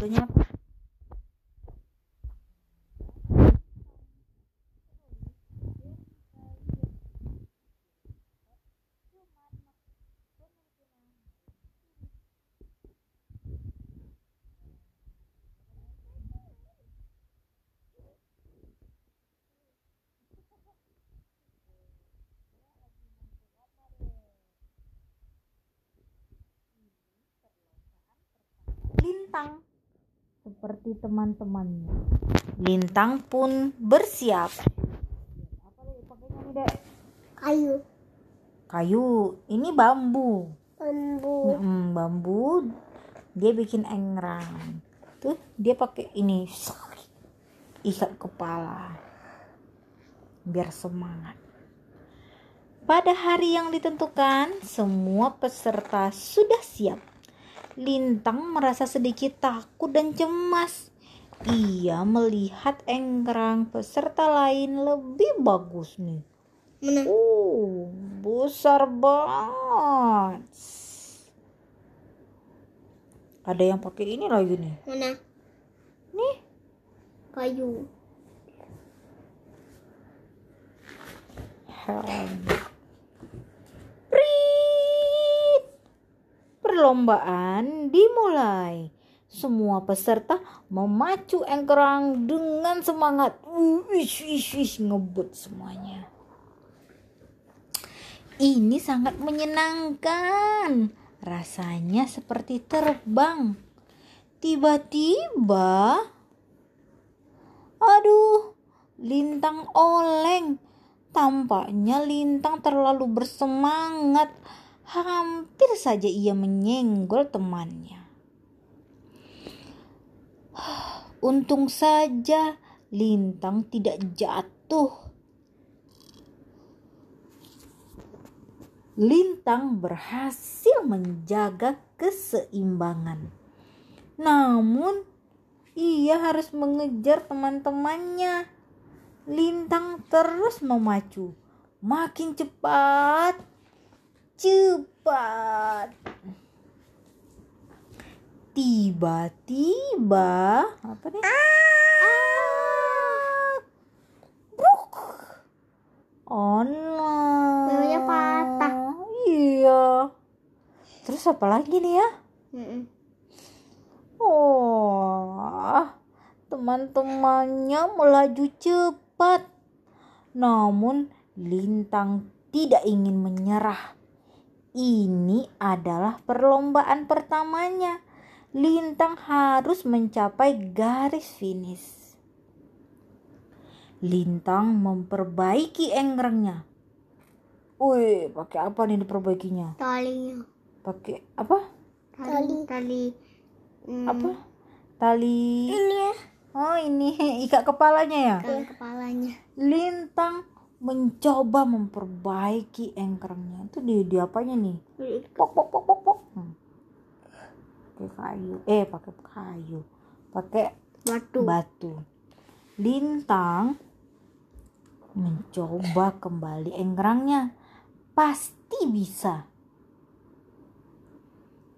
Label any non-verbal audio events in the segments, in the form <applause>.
fotonya apa Lintang seperti teman-temannya. Lintang pun bersiap. Apa lagi pakainya nih, Dek? Kayu. Kayu. Ini bambu. Bambu. Mm, bambu. Dia bikin engrang. Tuh, dia pakai ini ikat kepala. Biar semangat. Pada hari yang ditentukan, semua peserta sudah siap. Lintang merasa sedikit takut dan cemas. Ia melihat engkrang peserta lain lebih bagus nih. Mana? Oh, besar banget. Ada yang pakai ini lagi nih. Mana? Nih, Kayu. helm. Perlombaan dimulai. Semua peserta memacu engkrang dengan semangat. Wish, wish, wish, ngebut semuanya. Ini sangat menyenangkan. Rasanya seperti terbang. Tiba-tiba, aduh, lintang oleng. Tampaknya lintang terlalu bersemangat. Hampir saja ia menyenggol temannya. <sighs> Untung saja lintang tidak jatuh. Lintang berhasil menjaga keseimbangan. Namun, ia harus mengejar teman-temannya. Lintang terus memacu. Makin cepat. Cepat. Tiba-tiba apa nih? Ah. Bruk. Oh. Belnya patah. Iya. Terus apa lagi nih ya? Mm-mm. Oh, teman-temannya melaju cepat. Namun Lintang tidak ingin menyerah. Ini adalah perlombaan pertamanya. Lintang harus mencapai garis finish. Lintang memperbaiki engkrangnya. Wih, pakai apa nih diperbaikinya? Talinya. Pakai apa? Tali. Tali. Hmm, Apa? Tali. Ini ya. Oh, ini <laughs> ikat kepalanya ya? Kan kepalanya. Lintang mencoba memperbaiki engkrangnya. Itu di, di apanya nih? Pok pok pok pok pok. Hmm. Pakai kayu. Eh, pakai kayu. Pakai Batu. batu. Lintang mencoba kembali engkrangnya. Pasti bisa.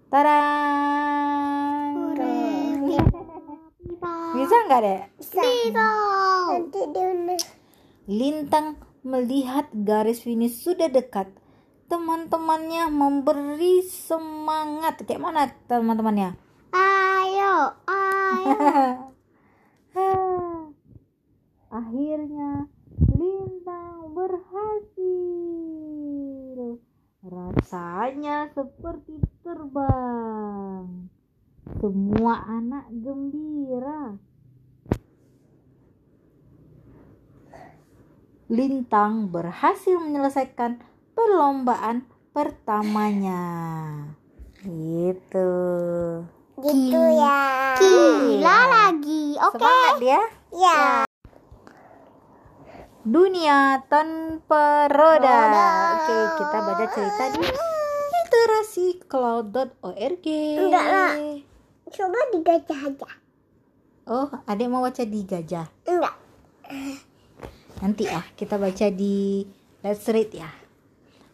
Tarang. Bisa nggak deh? Bisa. Nanti dia Lintang melihat garis finish sudah dekat. Teman-temannya memberi semangat. Kayak mana teman-temannya? Ayo, ayo. <laughs> Akhirnya Lintang berhasil. Rasanya seperti terbang. Semua anak gembira. Lintang berhasil menyelesaikan perlombaan pertamanya. Gitu. Gitu ya. Gila lagi. Oke. Semangat ya. Ya. Dunia tanpa roda. Roda. Oke, kita baca cerita di literasi.cloud.org. Enggak lah. Coba digajah aja. Oh, adik mau baca di gajah. Enggak. Nanti ya, kita baca di Let's Read ya.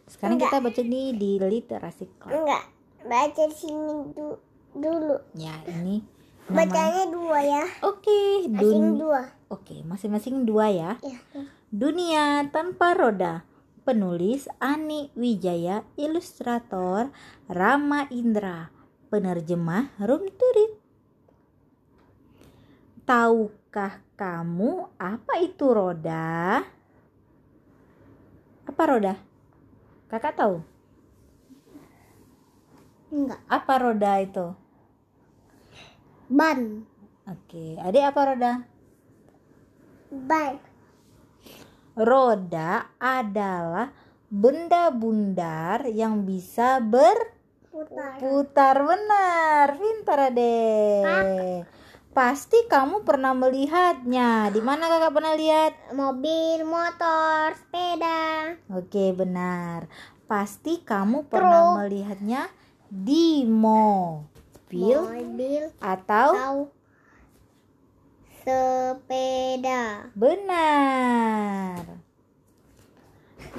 Sekarang Enggak. kita baca nih di literasi cloud. Enggak. Baca di sini du- dulu. Ya, ini Bacanya dua ya. Oke, Asing dun- dua. Oke, masing-masing dua ya. Ya. Dunia tanpa roda. Penulis Ani Wijaya, ilustrator Rama Indra, penerjemah Rum Turit. Tahukah kamu apa itu roda? Apa roda? Kakak tahu? Enggak. Apa roda itu? Ban. Oke, adik apa roda? Ban. Roda adalah benda bundar yang bisa berputar. Putar. Benar, pintar adek. Pasti kamu pernah melihatnya. Di mana kakak pernah lihat? Mobil, motor, sepeda. Oke, benar. Pasti kamu pernah Truk. melihatnya di mobil Mobil atau atau sepeda. Benar.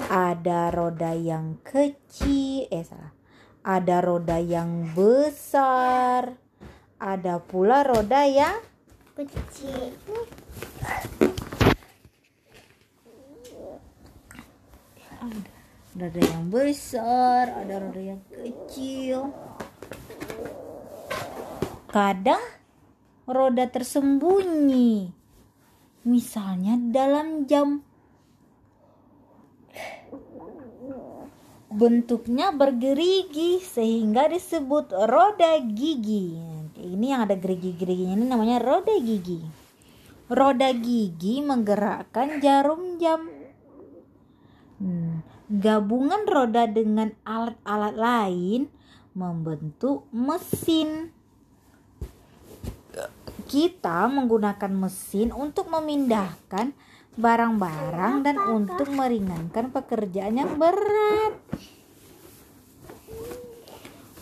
Ada roda yang kecil, eh salah. Ada roda yang besar. Ada pula roda yang Kecil. roda yang besar, ada roda yang kecil. Kadang roda tersembunyi. Misalnya dalam jam. Bentuknya bergerigi sehingga disebut roda gigi. Ini yang ada gerigi-geriginya ini namanya roda gigi. Roda gigi menggerakkan jarum jam. Hmm, gabungan roda dengan alat-alat lain membentuk mesin. Kita menggunakan mesin untuk memindahkan barang-barang dan untuk meringankan pekerjaan yang berat.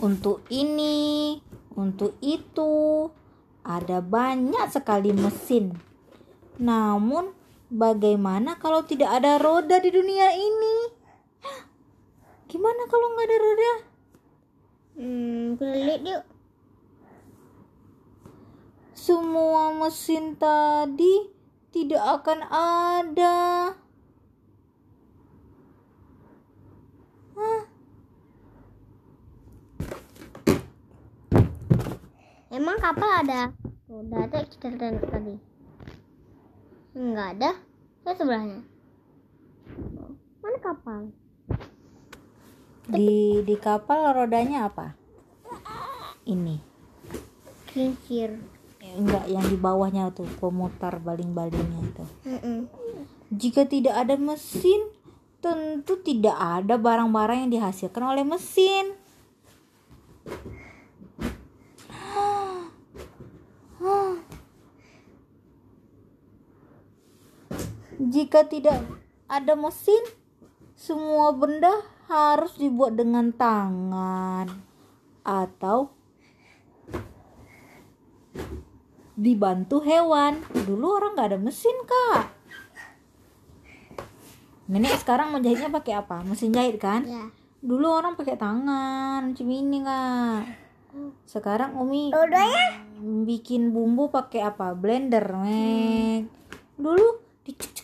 Untuk ini, untuk itu, ada banyak sekali mesin. Namun, bagaimana kalau tidak ada roda di dunia ini? Gimana kalau nggak ada roda? Hmm, pelit yuk. Semua mesin tadi tidak akan ada. Hah? Emang kapal ada roda ada kita tadi? Enggak ada. Saya sebelahnya. Mana kapal? Di di kapal rodanya apa? Ini. Kincir. Eh, Enggak, yang di bawahnya tuh pemutar baling-balingnya itu. Jika tidak ada mesin, tentu tidak ada barang-barang yang dihasilkan oleh mesin. Jika tidak ada mesin, semua benda harus dibuat dengan tangan atau dibantu hewan. Dulu orang nggak ada mesin, Kak. Nenek sekarang menjahitnya pakai apa? Mesin jahit kan? Ya. Dulu orang pakai tangan, macam ini kak. Sekarang Umi Rodanya? bikin bumbu pakai apa? Blender, Mek. Dulu dicek cek.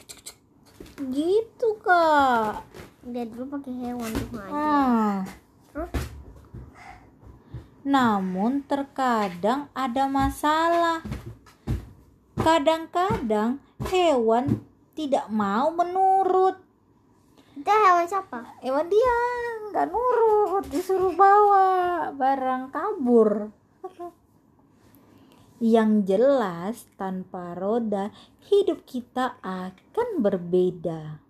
Gitu kak. Dia dulu pakai hewan tuh aja. Ah. Terus? Namun terkadang ada masalah. Kadang-kadang hewan tidak mau menurut. Itu hewan siapa? Hewan dia nggak nurut, disuruh bawa barang kabur. <laughs> Yang jelas tanpa roda hidup kita akan berbeda.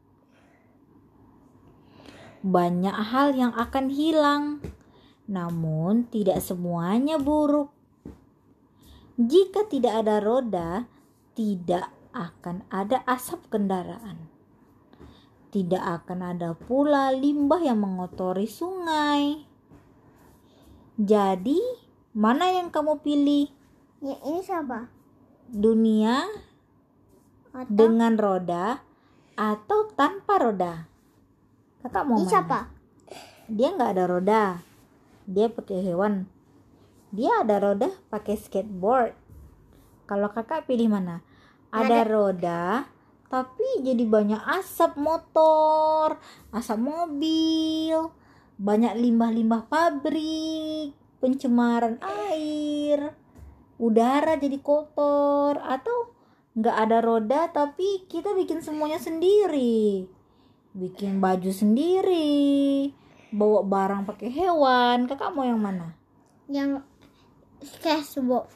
Banyak hal yang akan hilang, namun tidak semuanya buruk. Jika tidak ada roda, tidak akan ada asap kendaraan. Tidak akan ada pula limbah yang mengotori sungai. Jadi, mana yang kamu pilih? Ya, ini siapa? Dunia Atau dengan roda atau tanpa roda? Kakak mau ini mana? siapa? Dia nggak ada roda. Dia pakai hewan. Dia ada roda pakai skateboard. Kalau kakak pilih mana? Ada roda, tapi jadi banyak asap motor, asap mobil, banyak limbah-limbah pabrik, pencemaran air, udara jadi kotor, atau nggak ada roda tapi kita bikin semuanya sendiri, bikin baju sendiri, bawa barang pakai hewan. Kakak mau yang mana? Yang skateboard.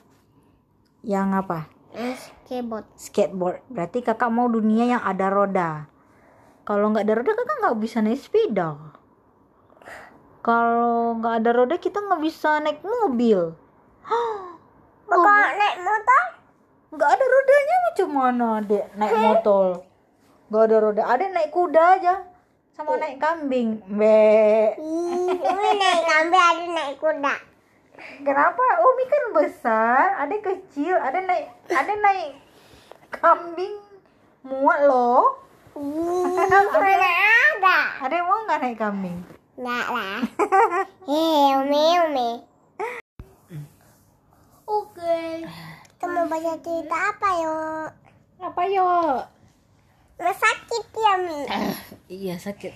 Yang apa? Skateboard. Skateboard. Berarti kakak mau dunia yang ada roda. Kalau nggak ada roda kakak nggak bisa naik sepeda. Kalau nggak ada roda kita nggak bisa naik mobil. <gasps> Kakak naik motor? Nggak ada rodanya macam mana dek naik motor? Nggak ada roda. Ada naik kuda aja. Sama naik kambing. Be. Ini naik kambing, ada naik kuda. Kenapa? Umi kan besar, ada kecil, ada naik ada naik kambing muat loh. Mana ada? Ada yang mau nggak naik kambing? Enggak lah. Hei, Umi, Umi. Oke. Kita mau baca cerita apa yuk? Apa yo? Nggak sakit ya, Mi? <laughs> Iya sakit.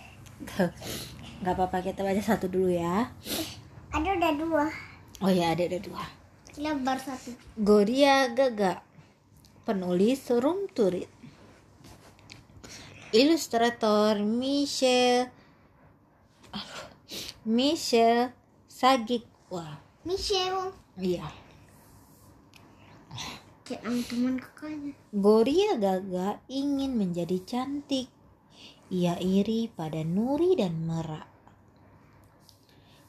Gak apa-apa kita baca satu dulu ya. Ada udah dua. Oh ya ada ada dua. Lebar satu. Goria Gaga Penulis Rum Turit Ilustrator Michelle Michelle Sagik Wah Michelle. iya Kayak sama teman kakaknya. Goria Gaga ingin menjadi cantik Ia iri pada Nuri dan Merak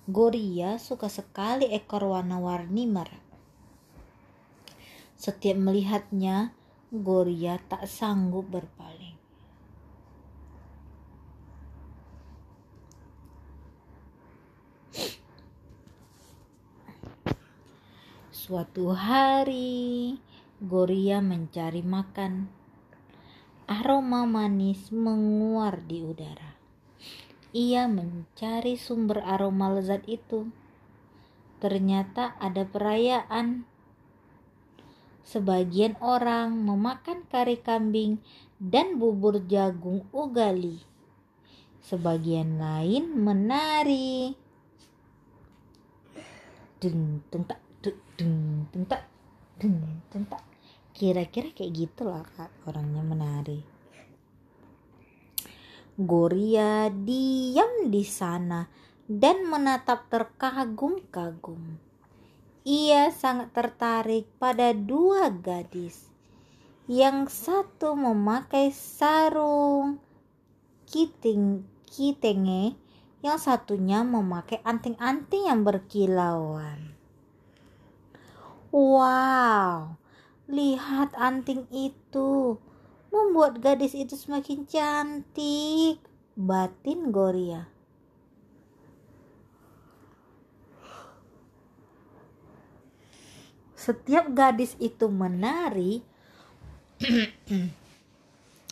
Goria suka sekali ekor warna-warni Merak Setiap melihatnya, Goria tak sanggup berpaling. Suatu hari, Goria mencari makan. Aroma manis menguar di udara. Ia mencari sumber aroma lezat itu. Ternyata ada perayaan Sebagian orang memakan kari kambing dan bubur jagung ugali. Sebagian lain menari. Deng deng tak tak tak. Kira-kira kayak gitulah kak orangnya menari. Goria diam di sana dan menatap terkagum-kagum. Ia sangat tertarik pada dua gadis. Yang satu memakai sarung kiting kitenge, yang satunya memakai anting-anting yang berkilauan. Wow, lihat anting itu. Membuat gadis itu semakin cantik. Batin Goria. setiap gadis itu menari, <clears throat>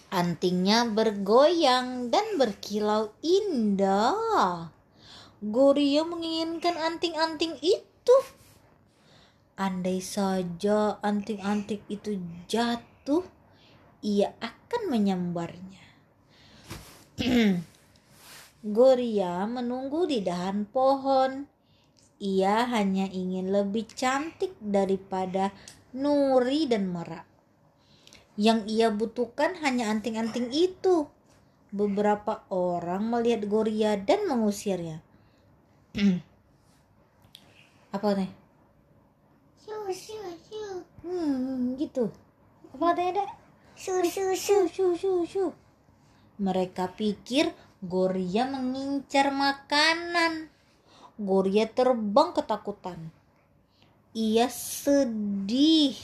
antingnya bergoyang dan berkilau indah. Goria menginginkan anting-anting itu. Andai saja anting-anting itu jatuh, ia akan menyambarnya. <clears throat> Goria menunggu di dahan pohon ia hanya ingin lebih cantik daripada Nuri dan Merak. Yang ia butuhkan hanya anting-anting itu. Beberapa orang melihat Goria dan mengusirnya. <clears throat> Apa nih? Hmm, gitu. Apa katanya, Dek? Su, su, su. Mereka pikir Goria mengincar makanan. Goria terbang ketakutan. Ia sedih,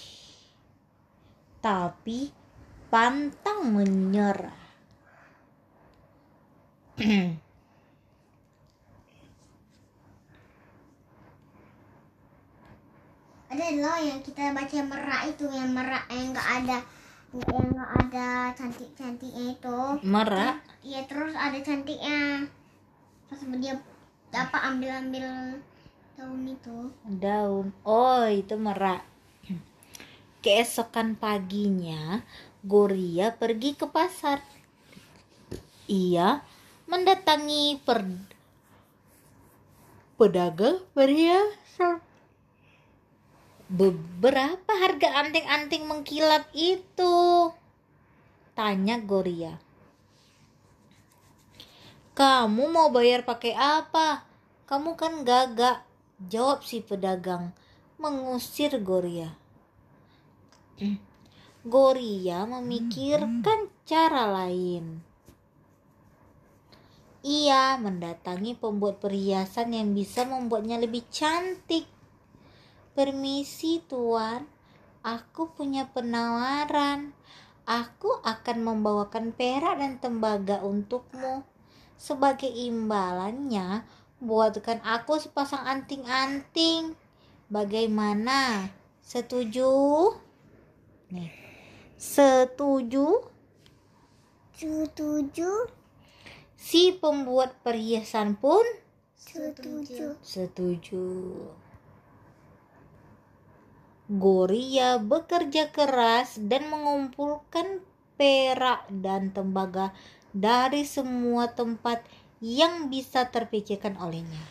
tapi pantang menyerah. <clears throat> Ada loh yang kita baca merak itu yang merak yang enggak ada yang enggak ada cantik-cantiknya itu. Merak, Iya terus ada cantiknya. Pas dia dapat ambil-ambil daun itu. daun. Oh, itu merak. Keesokan paginya, Goria pergi ke pasar. Ia mendatangi per pedagang perhiasan. Beberapa harga anting-anting mengkilap itu? Tanya Goria. Kamu mau bayar pakai apa? Kamu kan gagak. Jawab si pedagang mengusir Goria. Goria memikirkan cara lain. Ia mendatangi pembuat perhiasan yang bisa membuatnya lebih cantik. Permisi, tuan. Aku punya penawaran. Aku akan membawakan perak dan tembaga untukmu. Sebagai imbalannya, buatkan aku sepasang anting-anting. Bagaimana? Setuju? Nih. Setuju? Setuju. Si pembuat perhiasan pun Setuju. setuju. Goria bekerja keras dan mengumpulkan perak dan tembaga dari semua tempat yang bisa terpikirkan olehnya.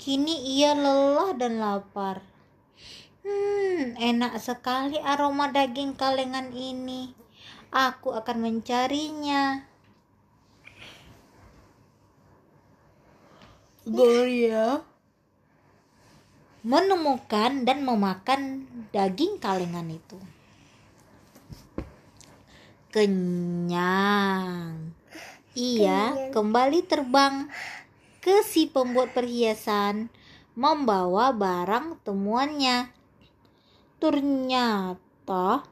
Kini ia lelah dan lapar. Hmm, enak sekali aroma daging kalengan ini. Aku akan mencarinya. Gloria menemukan dan memakan daging kalengan itu. Kenyang. Ia kembali terbang ke si pembuat perhiasan membawa barang temuannya. Ternyata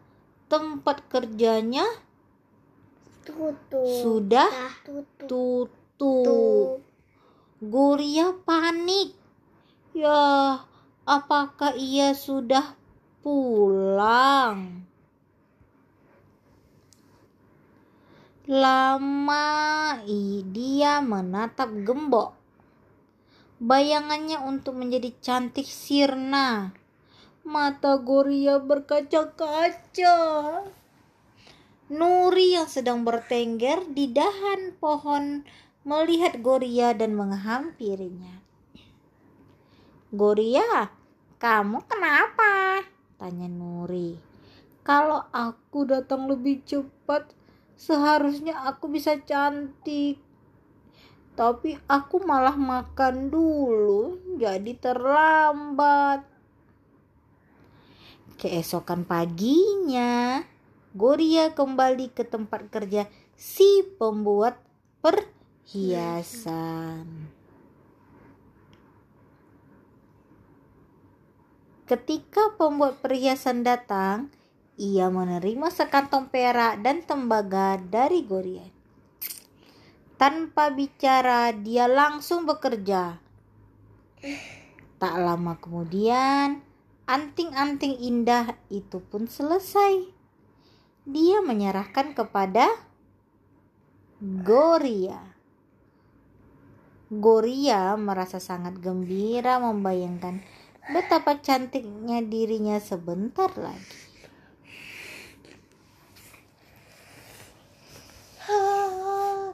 tempat kerjanya Tutup. sudah Tutup. tutup. Guria panik. Ya, apakah ia sudah pulang? Lama dia menatap gembok. Bayangannya untuk menjadi cantik sirna. Mata Goria berkaca-kaca. Nuri yang sedang bertengger di dahan pohon melihat Goria dan menghampirinya. Goria, kamu kenapa? Tanya Nuri. Kalau aku datang lebih cepat, seharusnya aku bisa cantik. Tapi aku malah makan dulu, jadi terlambat. Keesokan paginya, Goria kembali ke tempat kerja si pembuat perhiasan. Ketika pembuat perhiasan datang, ia menerima sekantong perak dan tembaga dari Goria. Tanpa bicara, dia langsung bekerja. Tak lama kemudian, anting-anting indah itu pun selesai. Dia menyerahkan kepada Goria. Goria merasa sangat gembira membayangkan betapa cantiknya dirinya sebentar lagi.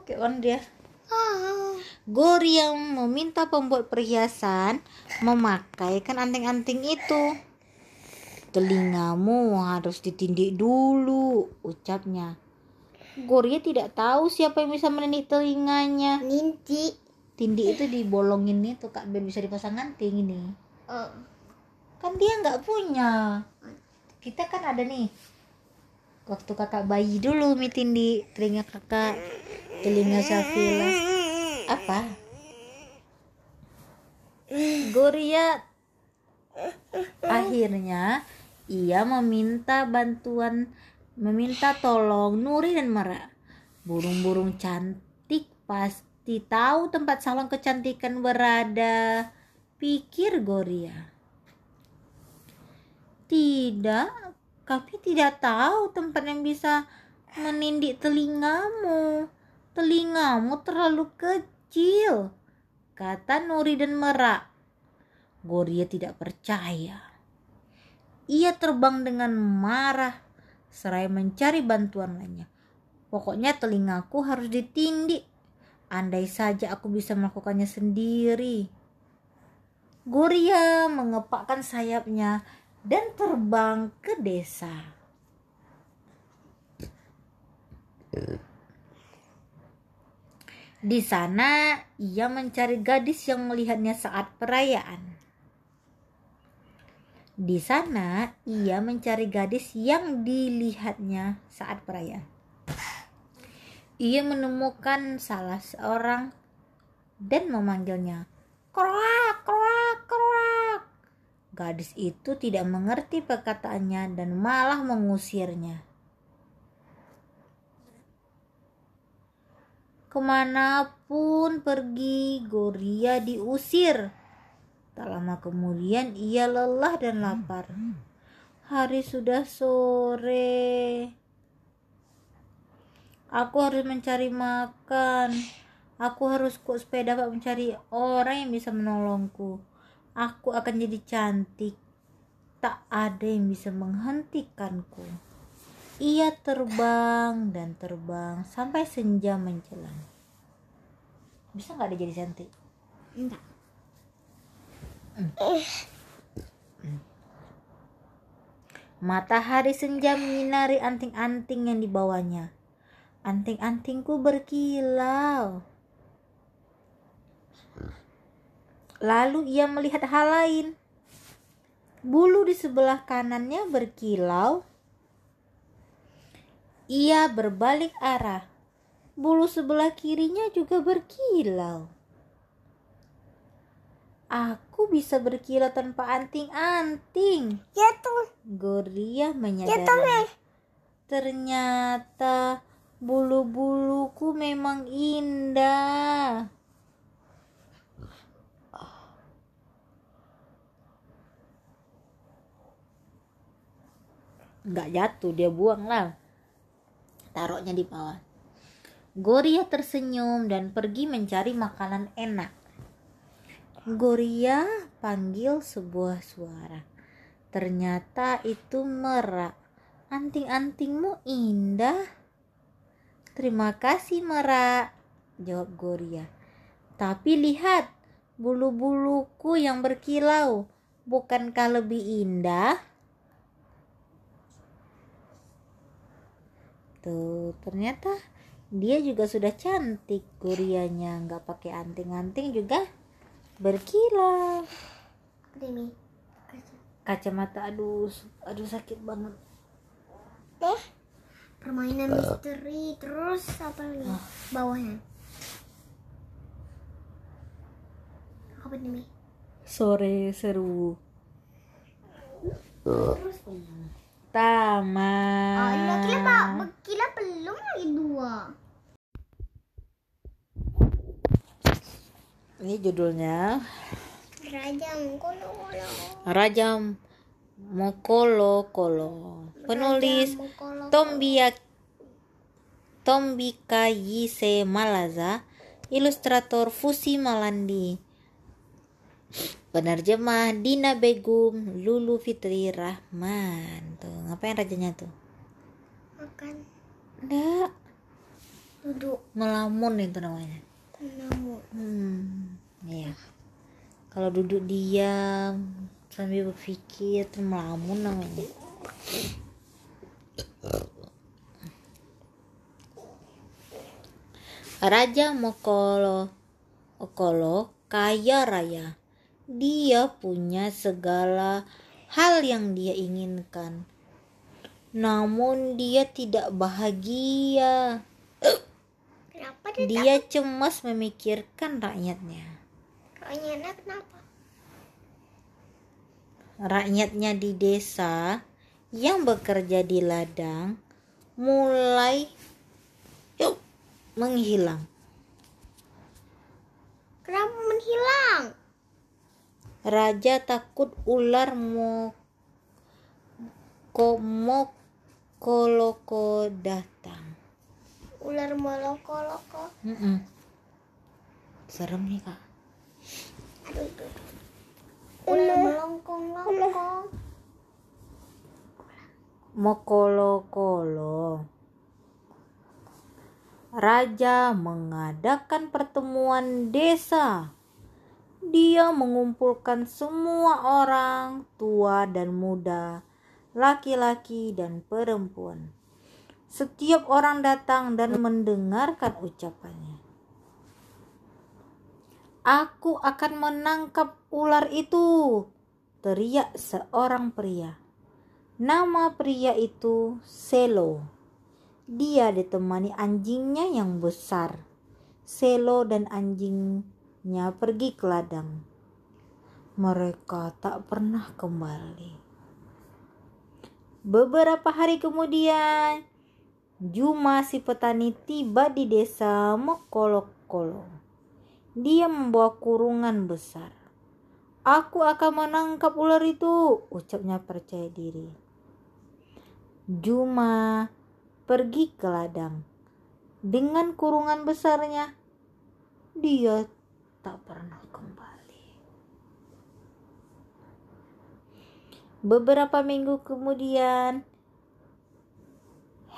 Kayak orang dia. Ah. Goria meminta pembuat perhiasan memakaikan anting-anting itu. Telingamu harus ditindik dulu, ucapnya. Goria tidak tahu siapa yang bisa menindik telinganya. Ninti. Tindik itu dibolongin itu kak biar bisa dipasang anting ini. Oh. Kan dia nggak punya. Kita kan ada nih. Waktu kakak bayi dulu mi tindi telinga kakak, telinga Safila. Apa? Goria akhirnya ia meminta bantuan meminta tolong Nuri dan Mara. Burung-burung cantik pasti tahu tempat salon kecantikan berada. Pikir Goria. Tidak, kami tidak tahu tempat yang bisa menindik telingamu. Telingamu terlalu kecil, kata Nuri dan Merak. Goria tidak percaya. ia terbang dengan marah seraya mencari bantuan lainnya. Pokoknya telingaku harus ditindik. Andai saja aku bisa melakukannya sendiri. Goria mengepakkan sayapnya dan terbang ke desa. Di sana, ia mencari gadis yang melihatnya saat perayaan. Di sana, ia mencari gadis yang dilihatnya saat perayaan. Ia menemukan salah seorang dan memanggilnya. Kroak, kroak. Gadis itu tidak mengerti perkataannya dan malah mengusirnya. Ke mana pun pergi, Goria diusir. Tak lama kemudian ia lelah dan lapar. Hari sudah sore. Aku harus mencari makan. Aku harus kuat supaya dapat mencari orang yang bisa menolongku. Aku akan jadi cantik. Tak ada yang bisa menghentikanku. Ia terbang dan terbang sampai senja menjelang. Bisa nggak dia jadi cantik? Enggak. <clears throat> Matahari senja menyinari anting-anting yang dibawanya. Anting-antingku berkilau. Lalu ia melihat hal lain. Bulu di sebelah kanannya berkilau. Ia berbalik arah. Bulu sebelah kirinya juga berkilau. Aku bisa berkilau tanpa anting-anting. Ya tuh. Goria Ya menyadari. Meh. Ternyata bulu-buluku memang indah. Nggak jatuh, dia buang lah. Taruhnya di bawah. Goria tersenyum dan pergi mencari makanan enak. Goria panggil sebuah suara. Ternyata itu merak. Anting-antingmu indah. Terima kasih merak, jawab Goria. Tapi lihat, bulu-buluku yang berkilau. Bukankah lebih indah? Tuh, ternyata dia juga sudah cantik Gorianya. Nggak pakai anting-anting juga berkilau. Demi. Kacamata, aduh, aduh sakit banget. Teh. Permainan misteri terus apa lagi? Bawahnya. Apa demi? Sore seru. Terus. Taman. Oh, ini kira pak, kira belum lagi dua. Ini judulnya Raja Mokolo Kolo. Raja Mokolo Kolo. Penulis Raja Mokolo. Tombia Tombika Yise Malaza, ilustrator Fusi Malandi. Penerjemah Dina Begum Lulu Fitri Rahman. Tuh, ngapain rajanya tuh? Makan. Enggak, Duduk. melamun itu namanya. Namun. Hmm, iya. Kalau duduk diam sambil berpikir itu melamun namanya. Raja Mokolo Okolo kaya raya. Dia punya segala hal yang dia inginkan. Namun dia tidak bahagia. Kenapa dia, Dia cemas memikirkan rakyatnya. Rakyatnya kenapa? Rakyatnya di desa yang bekerja di ladang mulai yuk, menghilang. Kenapa menghilang? Raja takut ular mo komokoloko datang. Ular moloko-loko. Mm-mm. Serem nih kak. Aduh. Ular melongkong-longkong. Mokolo-kolo. Raja mengadakan pertemuan desa. Dia mengumpulkan semua orang, tua dan muda, laki-laki dan perempuan. Setiap orang datang dan mendengarkan ucapannya. Aku akan menangkap ular itu, teriak seorang pria. Nama pria itu Selo. Dia ditemani anjingnya yang besar. Selo dan anjingnya pergi ke ladang. Mereka tak pernah kembali. Beberapa hari kemudian, Juma si petani tiba di desa Mokolokolo. Dia membawa kurungan besar. Aku akan menangkap ular itu, ucapnya percaya diri. Juma pergi ke ladang. Dengan kurungan besarnya, dia tak pernah kembali. Beberapa minggu kemudian,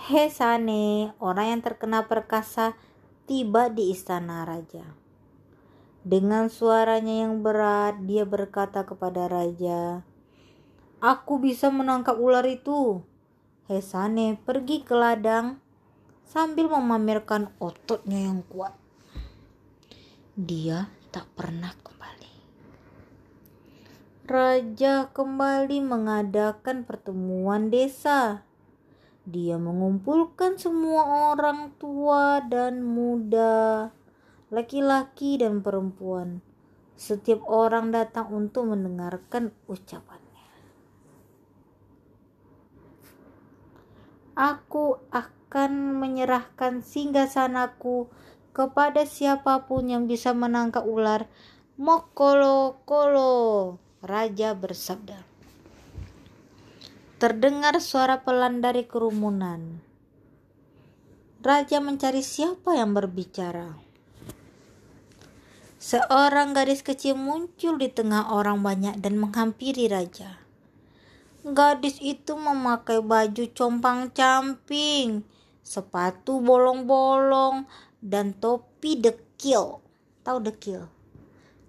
Hesane, orang yang terkena perkasa, tiba di istana raja. Dengan suaranya yang berat, dia berkata kepada raja, "Aku bisa menangkap ular itu." Hesane pergi ke ladang sambil memamerkan ototnya yang kuat. Dia tak pernah kembali. Raja kembali mengadakan pertemuan desa. Dia mengumpulkan semua orang tua dan muda, laki-laki dan perempuan. Setiap orang datang untuk mendengarkan ucapan. Aku akan menyerahkan singgasanaku kepada siapa pun yang bisa menangkap ular. Mokolo kolo, raja bersabda. Terdengar suara pelan dari kerumunan. Raja mencari siapa yang berbicara. Seorang gadis kecil muncul di tengah orang banyak dan menghampiri raja. Gadis itu memakai baju compang-camping, sepatu bolong-bolong, dan topi dekil. Tahu dekil?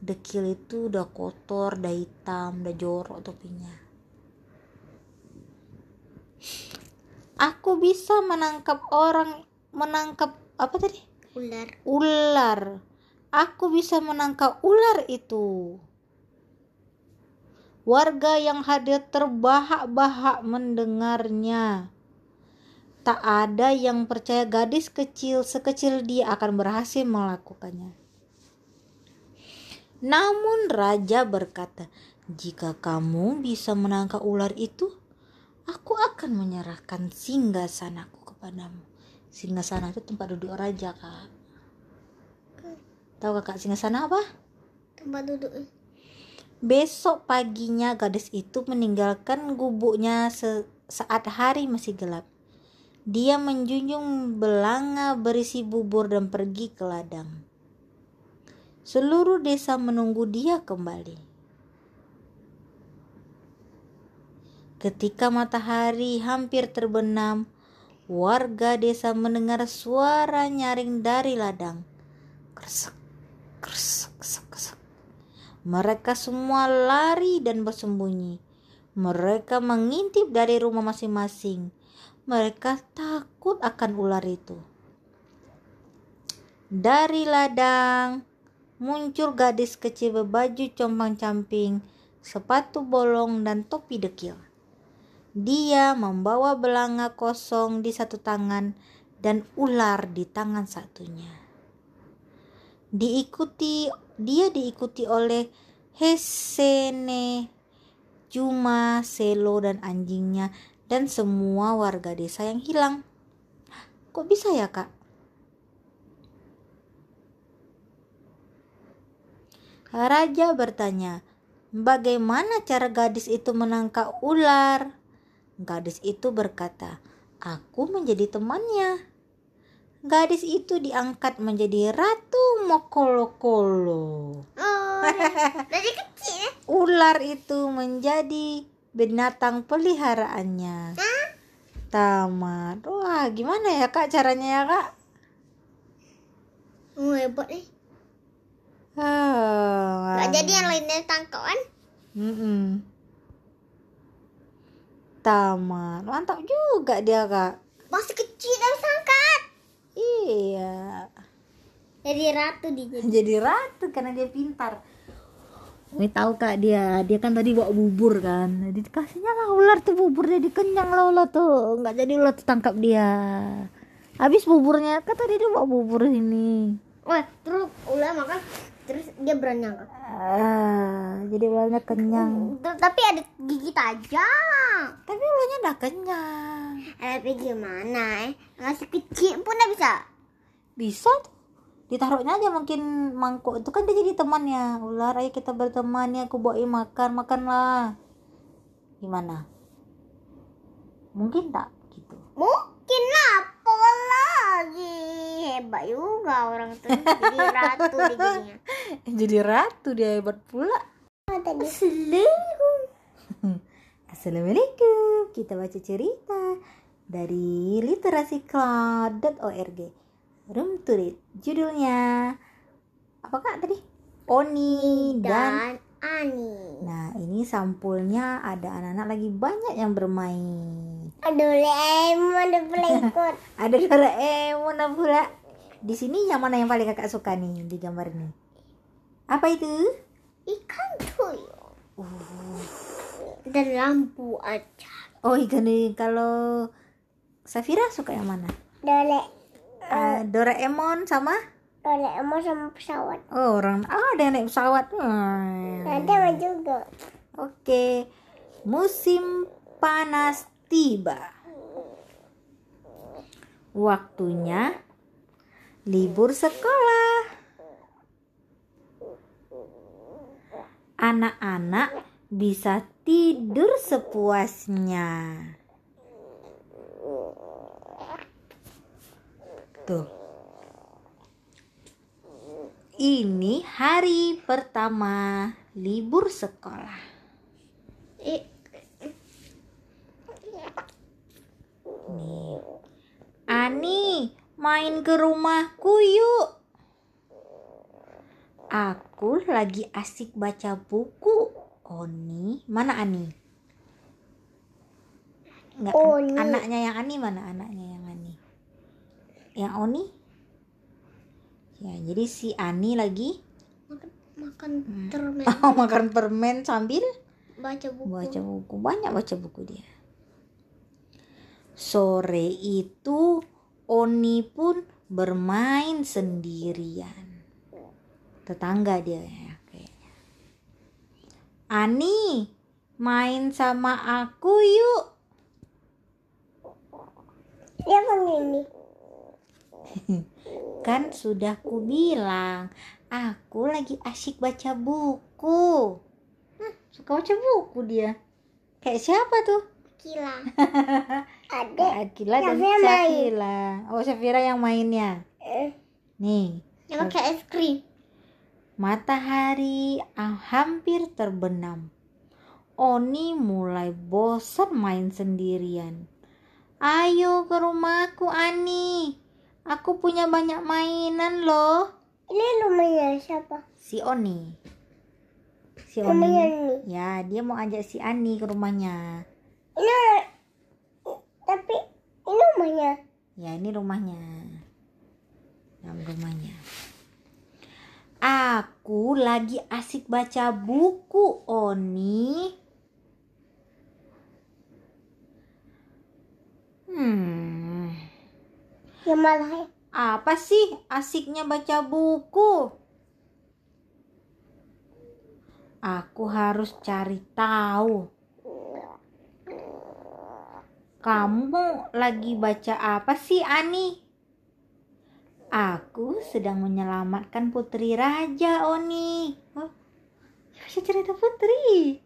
Dekil itu udah kotor, udah hitam, udah jorok topinya. Aku bisa menangkap orang, menangkap apa tadi? Ular. Ular. Aku bisa menangkap ular itu. Warga yang hadir terbahak-bahak mendengarnya. Tak ada yang percaya gadis kecil sekecil dia akan berhasil melakukannya. Namun raja berkata, "Jika kamu bisa menangkap ular itu, aku akan menyerahkan singgasanaku kepadamu." Singgasana itu tempat duduk raja, Kak. Tahu Kakak singgasana apa? Tempat duduk. Besok paginya gadis itu meninggalkan gubuknya saat hari masih gelap. Dia menjunjung belanga berisi bubur dan pergi ke ladang. Seluruh desa menunggu dia kembali. Ketika matahari hampir terbenam, warga desa mendengar suara nyaring dari ladang. Kresek, kresek, kresek, kresek. Mereka semua lari dan bersembunyi. Mereka mengintip dari rumah masing-masing. Mereka takut akan ular itu. Dari ladang muncul gadis kecil berbaju compang-camping, sepatu bolong dan topi dekil. Dia membawa belanga kosong di satu tangan dan ular di tangan satunya. Diikuti dia diikuti oleh Hesene, Juma, Selo, dan anjingnya, dan semua warga desa yang hilang. Kok bisa ya, Kak? Raja bertanya, "Bagaimana cara gadis itu menangkap ular?" Gadis itu berkata, "Aku menjadi temannya." gadis itu diangkat menjadi ratu Mokolo-kolo. Oh, dari kecil. Ular itu menjadi binatang peliharaannya. Hah? tamat wah gimana ya kak caranya ya kak Oh, hebat nih. ah, Gak jadi yang lainnya tangkap kan? Mm-mm. tamat mantap juga dia kak Masih kecil dan sangkat. iya Jadi ratu dia jadi ratu karena dia pintar Ini tahu kak dia. Dia kan tadi bawa bubur kan. Jadi kasihnya lah ular tuh bubur jadi kenyang lah ular tuh. Nggak jadi ular tuh tangkap dia. Habis buburnya kan tadi dia bawa bubur ini Wah, terus ular makan terus dia berenang. Ah jadi ularnya kenyang. Tapi ada gigi tajam. tapi ularnya udah kenyang. Eh, tapi gimana eh? Masih kecil pun bisa. bisa tuh ditaruhnya aja mungkin mangkuk. Itu kan dia jadi temannya. Ular ayo kita berteman ya aku bawain makan makanlah. Gimana? Mungkin tak gitu. Mungkin apa lagi. Hebat juga orang tuh jadi ratu jadinya. <laughs> jadi ratu dia hebat pula. Assalamualaikum. <laughs> Assalamualaikum. Kita baca cerita dari literasi.cloud.org room to read judulnya apa kak tadi Oni dan Dan Ani. Nah, ini sampulnya ada anak-anak lagi banyak yang bermain. Aduh, lemon ada pelekot. Ada Doraemon <laughs> pula. Di sini yang mana yang paling kakak suka nih di gambar ini? Apa itu? Ikan tuyul. Dan lampu aja. Oh, ikan ini kalau Safira suka yang mana? Dole, Ah, Doraemon sama? Doraemon sama pesawat. Oh, orang ah, ada yang naik pesawat. Hmm. Ada juga. Oke. Musim panas tiba. Waktunya libur sekolah. Anak-anak bisa tidur sepuasnya. Tuh. Ini hari pertama libur sekolah. Nih. Ani, main ke rumahku yuk. Aku lagi asik baca buku. Oni, mana Ani? Enggak, Oni. anaknya yang Ani mana anaknya yang Oni? Ya, jadi si Ani lagi? Makan makan permen. <laughs> Makan permen sambil baca buku. baca buku. Banyak baca buku dia. Sore itu Oni pun bermain sendirian. Tetangga dia ya kayaknya. Ani main sama aku yuk. Dia begini. Kan sudah ku bilang aku lagi asyik baca buku Hah, suka baca buku dia kayak siapa tuh Kila. <laughs> Ada. Akila dan Safira. Oh, Safira yang mainnya. Eh, Nih, yang pakai es krim. matahari ah, hampir terbenam. Oni mulai bosan main sendirian. Ayo ke rumahku, Ani. Aku punya banyak mainan loh. Ini rumahnya siapa? Si Oni. Si Rumahnya Oni. Ya, dia mau ajak si Ani ke rumahnya. Ini tapi ini rumahnya. Ya ini rumahnya. Dalam rumahnya. Aku lagi asik baca buku, Oni. Hmm, Ya malah ya. apa sih asiknya baca buku? Aku harus cari tahu. Kamu lagi baca apa sih, Ani? Aku sedang menyelamatkan putri raja, Oni. Oh, baca cerita putri.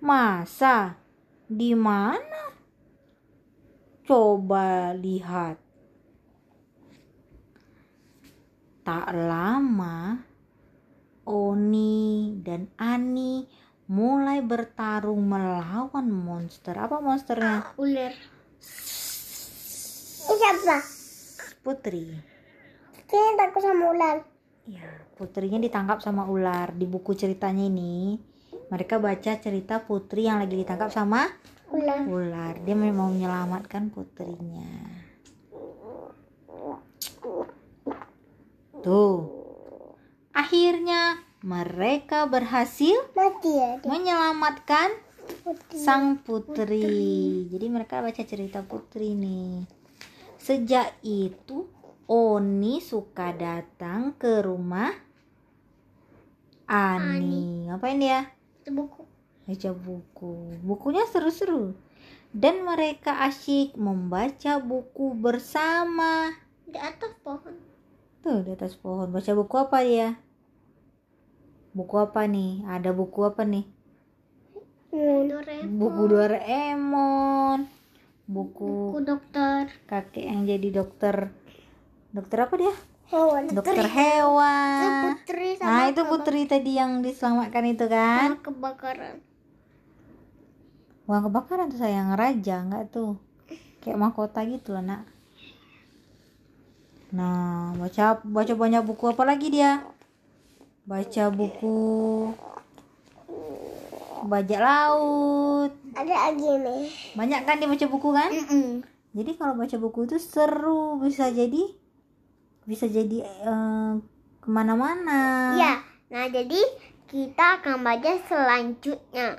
Masa? Di mana? Coba lihat. Tak lama, Oni dan Ani mulai bertarung melawan monster. Apa monsternya? Ular. Ini siapa? Putri. Kayaknya takut sama ular. Ya, putrinya ditangkap sama ular. Di buku ceritanya ini, mereka baca cerita putri yang lagi ditangkap sama Ular. ular. Dia mau menyelamatkan putrinya. Tuh. Akhirnya mereka berhasil Mati ya dia. menyelamatkan Putih. sang putri. Jadi mereka baca cerita putri nih. Sejak itu Oni suka datang ke rumah Ani. Ngapain dia? Itu buku. Baca buku. Bukunya seru-seru. Dan mereka asyik membaca buku bersama. Di atas pohon. Tuh di atas pohon. Baca buku apa dia? Buku apa nih? Ada buku apa nih? Doraemon. Buku Doraemon. Buku Buku dokter. kakek yang jadi dokter. Dokter apa dia? Hewan. Dokter Itu hewan. putri sama Nah, itu putri tadi yang diselamatkan itu kan? sama kebakaran. Bukan kebakaran tuh sayang raja, enggak tuh. Kayak mahkota gitu loh, Nak. Nah, baca baca banyak buku apa lagi dia? Baca buku bajak laut. Ada lagi nih. Banyak kan dia baca buku kan? Mm-mm. Jadi kalau baca buku itu seru, bisa jadi bisa jadi eh, ke mana-mana. Ya, nah jadi kita akan baca selanjutnya.